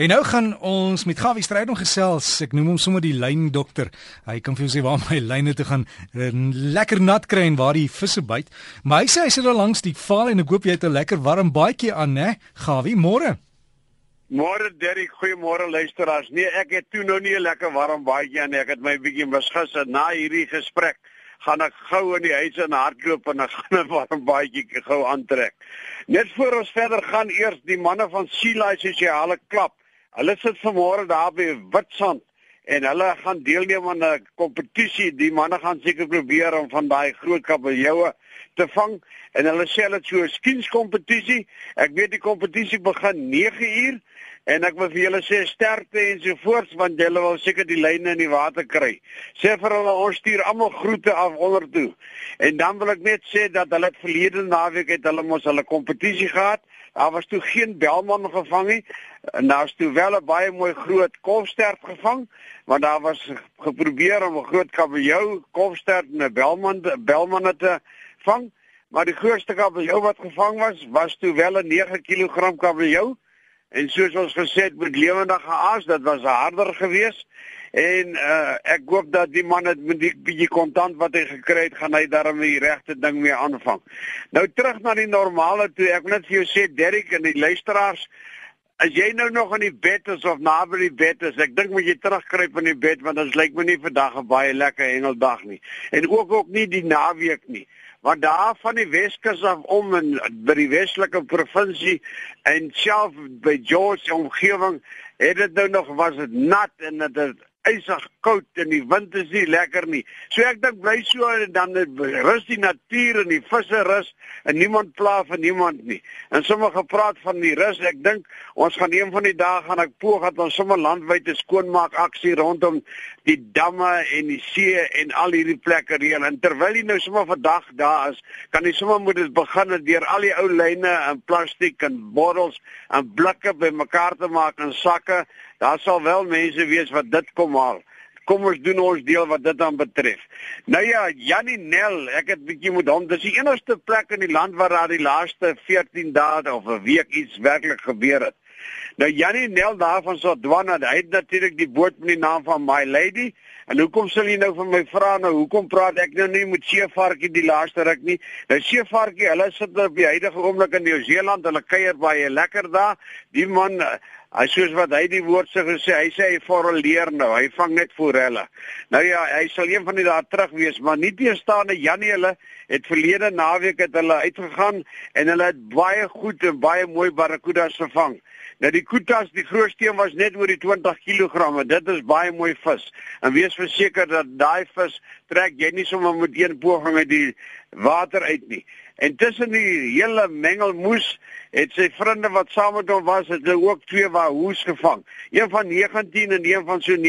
En nou gaan ons met Gawie Strydom gesels. Ek noem hom sommer die lyn dokter. Hy kan vir jou sê waar my lyne te gaan uh, lekker nat kry en waar die visse byt. Maar hy sê hy sit daar langs die val en ek hoop jy het 'n lekker warm baadjie aan, né? Gawie, môre. Môre Derrick, goeiemôre luisteraars. Nee, ek het toe nou nie 'n lekker warm baadjie aan nie. Ek het my bietjie beskus na hierdie gesprek gaan ek gou in die huis in hardloop en ek gaan 'n warm baadjie gou aantrek. Net voor ons verder gaan eers die manne van Sea Life sosiale klap Hulle sit vanmôre daar by Witstrand en hulle gaan deelneem aan 'n kompetisie. Die manne gaan seker probeer om van daai groot kabeljoue te vang en hulle sê dit so 'n skienskompetisie. Ek weet die kompetisie begin 9 uur en ek wil vir julle sê sterkte en so voort want julle wil seker die lyne in die water kry. Sê vir hulle ons stuur almal groete af onder toe. En dan wil ek net sê dat hulle verlede naweek het hulle mos hulle kompetisie gehad. Daar was toe geen belman gevang nie. En daar's toe wel 'n baie mooi groot kolfstert gevang, want daar was geprobeer om 'n groot kabeljou, kolfstert en 'n belman belman te vang, maar die grootste kabeljou wat gevang was, was toe wel 'n 9 kg kabeljou. En soos ons gesê het met lewendige aas, dit was harder geweest. En uh, ek hoop dat die man het met die bietjie kontant wat hy gekry het, gaan hy daarmee die regte ding mee aanvang. Nou terug na die normale toe. Ek wil net vir jou sê Derrick en die luisteraars, as jy nou nog in die bed is of naby die bed is, ek dink moet jy terugkruip in die bed want dit lyk my nie vandag 'n baie lekker hengeldag nie. En ook ook nie die naweek nie. Want daar van die Weskus af om in by die Weselike provinsie en self by George omgewing het dit nou nog was dit nat en dit het ysig koud en die wind is nie lekker nie. So ek dink bly so en dan rus die natuur en die visse rus en niemand pla vir niemand nie. En sommer gepraat van die rus, ek dink ons gaan een van die dae gaan ek poog dat ons sommer landwyd 'n skoonmaak aksie rondom die damme en die see en al hierdie plekke reël. En terwyl jy nou sommer vandag daar is, kan jy sommer moet dit begin deur al die ou lyne en plastiek en bottels en blikke bymekaar te maak in sakke Daar sal wel mense wees wat dit kom haal. Kom ons doen ons deel wat dit dan betref. Nou ja, Janie Nel, ek het bietjie met hom. Dis die enigste plek in die land waar daar die laaste 14 dae of 'n week iets werklik gebeur het. Nou Janie Nel daarvan so dwana, hy het natuurlik die boot met die naam van My Lady. En hoekom sal jy nou van my vra nou hoekom praat ek nou nie met Seevarkie die laaste ruk nie? Nou Seevarkie, hulle sit op die huidige oomblik in Nieu-Seeland, hulle kuier baie lekker daar. Die man Hy soos wat hy die woord sê gesê, hy sê hy foreleer nou, hy vang net forelle. Nou ja, hy sal een van die dae terug wees, maar nie teestaande Janie hulle het verlede naweek het hulle uitgegaan en hulle het baie goed en baie mooi barracudas gevang. Nou die kutas, die grootste een was net oor die 20 kg. Dit is baie mooi vis. En wees verseker dat daai vis trek jy nie sommer met een poging uit die water uit nie. En tussen die hele mengelmoes het sy vriende wat saam met hom was, het hulle ook twee wahoes gevang. Een van 19 en een van so 19,5,6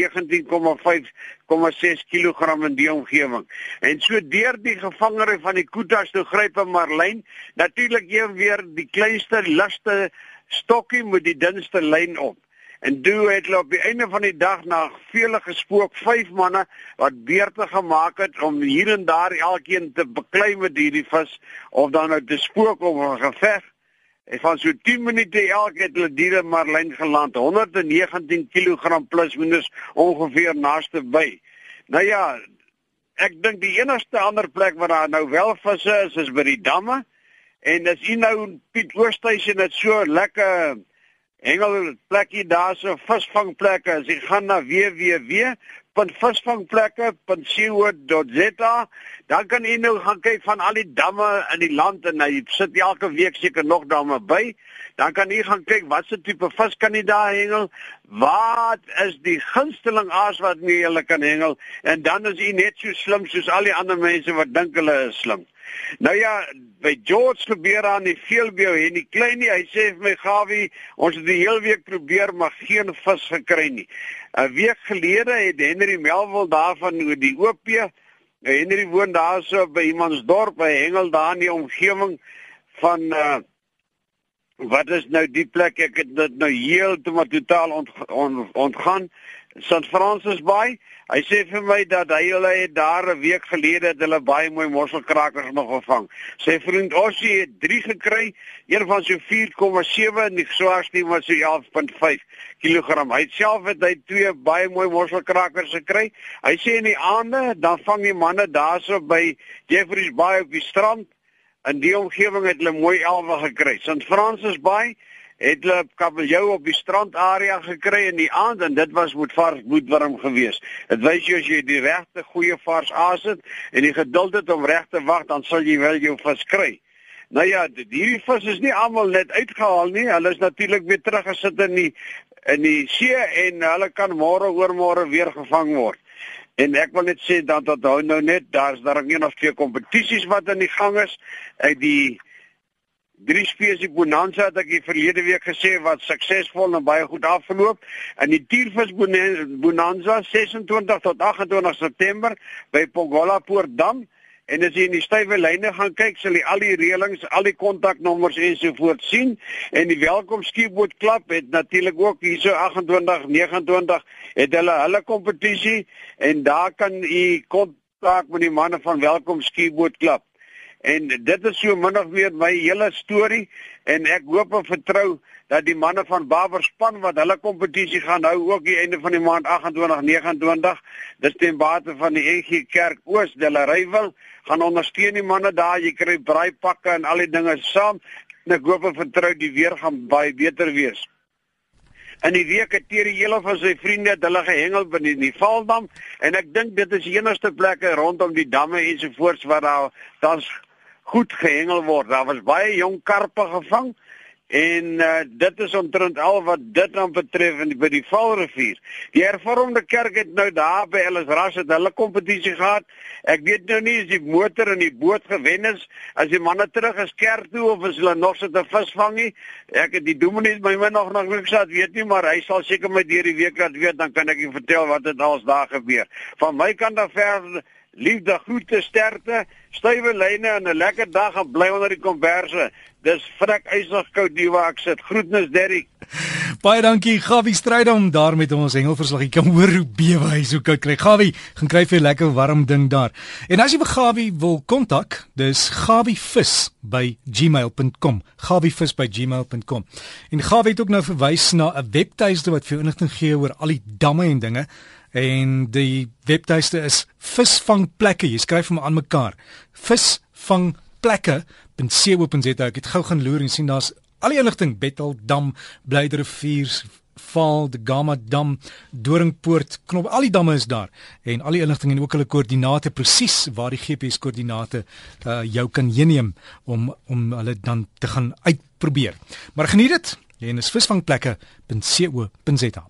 kg in die omgewing. En so deur die gevangery van die kutas toe gryp 'n marlyn, natuurlik een weer die kleinste ligste stokkie met die dunste lyn op. En toe het hulle op die einde van die dag na vele gespook vyf manne wat beurte gemaak het om hier en daar elkeen te beklei met hierdie vis of dan nou te spook of 'n geveg. En van so 10 minute elk het hulle diere marlyn geland 119 kg plus minus ongeveer naaste by. Nou ja, ek dink die enigste ander plek waar daar nou wel visse is is by die damme. En as jy nou Piet Oosthuizen het so lekker hengel plekkie daar so visvangplekke. As jy gaan na www.visvangplekke.co.za dan kan jy nou gaan kyk van al die damme in die land en jy sit elke week seker nog damme by. Dan kan jy gaan kyk wat se tipe vis kan jy daar hengel wat is die gunsteling aas wat jy kan hengel en dan is jy net so slim soos al die ander mense wat dink hulle is slim Nou ja, by George gebeur aan die veelbeu en die klein nie, hy sê vir my Gawie, ons het die hele week probeer maar geen vis gekry nie. 'n Week gelede het Henry Melville daarvan oor die OP, Henry woon daarso by iemandsdorp by Hengel daar in die omgewing van uh Wat is nou die plek? Ek het dit nou heeltemal totaal ont, on, ontgaan. St Francis Bay. Hy sê vir my dat hy hulle het daar 'n week gelede het hulle baie mooi mosselkrakers nog gevang. Sy vriend Ossie het 3 gekry, een van so 4,7 en die swaarste was so 11.5 kg. Hy self het hy twee baie mooi mosselkrakers gekry. Hy sê in die aande dan vang die manne daarso by Jeffreys Bay op die strand. In die omgewing het hulle mooi elwe gekry. St Francis Bay het hulle kabeljou op die strandarea gekry in die aand en dit was moet vars bloedwarm gewees. Dit wys jy as jy die regte goeie vars aas het en die geduld het om reg te wag, dan sal jy wel jou vis kry. Nou ja, hierdie vis is nie almal net uitgehaal nie. Hulle is natuurlik weer teruggesit in die in die see en hulle kan môre oormôre weer gevang word. En ek wil net sê dat dat nou net daar's daar nog nie twee kompetisies wat aan die gang is uit die drie spesie bonanza het ek die verlede week gesê wat suksesvol en baie goed afgeloop. En die tiervis bonanza 26 tot 28 September by Pongola Poort Dam en as jy in die stywe lyne gaan kyk, sal jy al die reëlings, al die kontaknommers ensovoorts sien en die welkom skieboot klap het natuurlik ook hierso 28 29 het hulle hulle kompetisie en daar kan u kontak met die manne van welkom skieboot klap. En dit is so min of meer my hele storie en ek hoop en vertrou dat die manne van Baber span wat hulle kompetisie gaan hou ook die einde van die maand 28 29 dis ten bate van die NG Kerk Oos Delareyville gaan ondersteun die manne daar jy kry braaipakke en al die dinge saam en ek hoop en vertrou die weer gaan baie beter wees. In die week het Terry hele van sy vriende hulle gehengel binne die Valdam en ek dink dit is die enigste plekke rondom die damme ensovoorts waar daar dan's goed gehengel word. Daar was baie jong karpe gevang en uh, dit is omtrent al wat dit dan betref in die, by die Vaalrivier. Die hervormde kerk het nou daar by Ellis Ras het hulle kompetisie gehad. Ek weet nou nie as die motor en die boot gewen is as die manne terug is kerk toe of as hulle nog sit 'n visvang nie. Ek het die dominee my min nog nog niks gehad weet nie, maar hy sal seker my deur die week laat weet dan kan ek u vertel wat dit als daar gebeur. Van my kant af ver liefde, groete, sterkte, stywe lyne en 'n lekker dag en bly onder die komberse. Dis vrek ysig koud hier waar ek sit. Groetnis Derrick. Baie dankie Gawie Strydom daar met ons hengelverslag. Jy kan hoor hoe bewe hy so koud kry. Gawie, gaan kry vir 'n lekker warm ding daar. En as jy vir Gawie wil kontak, dis gawievis@gmail.com. gawievis@gmail.com. En Gawie het ook nou verwys na 'n webtuiste wat vir inligting gee oor al die damme en dinge en die webtuiste is visvangplekke. Jy skryf hom aan mekaar. visvangplekke.co.za. Ek het gou gaan loer en sien daar's al die inligting Bettel Dam, Blyderrivier, Val, die Gamma Dam, Doringpoort, Knop, al die damme is daar en al die inligting en ook hulle koördinate presies waar die GPS koördinate uh, jou kan heenneem om om hulle dan te gaan uitprobeer. Maar geniet dit. En dis visvangplekke.co.za.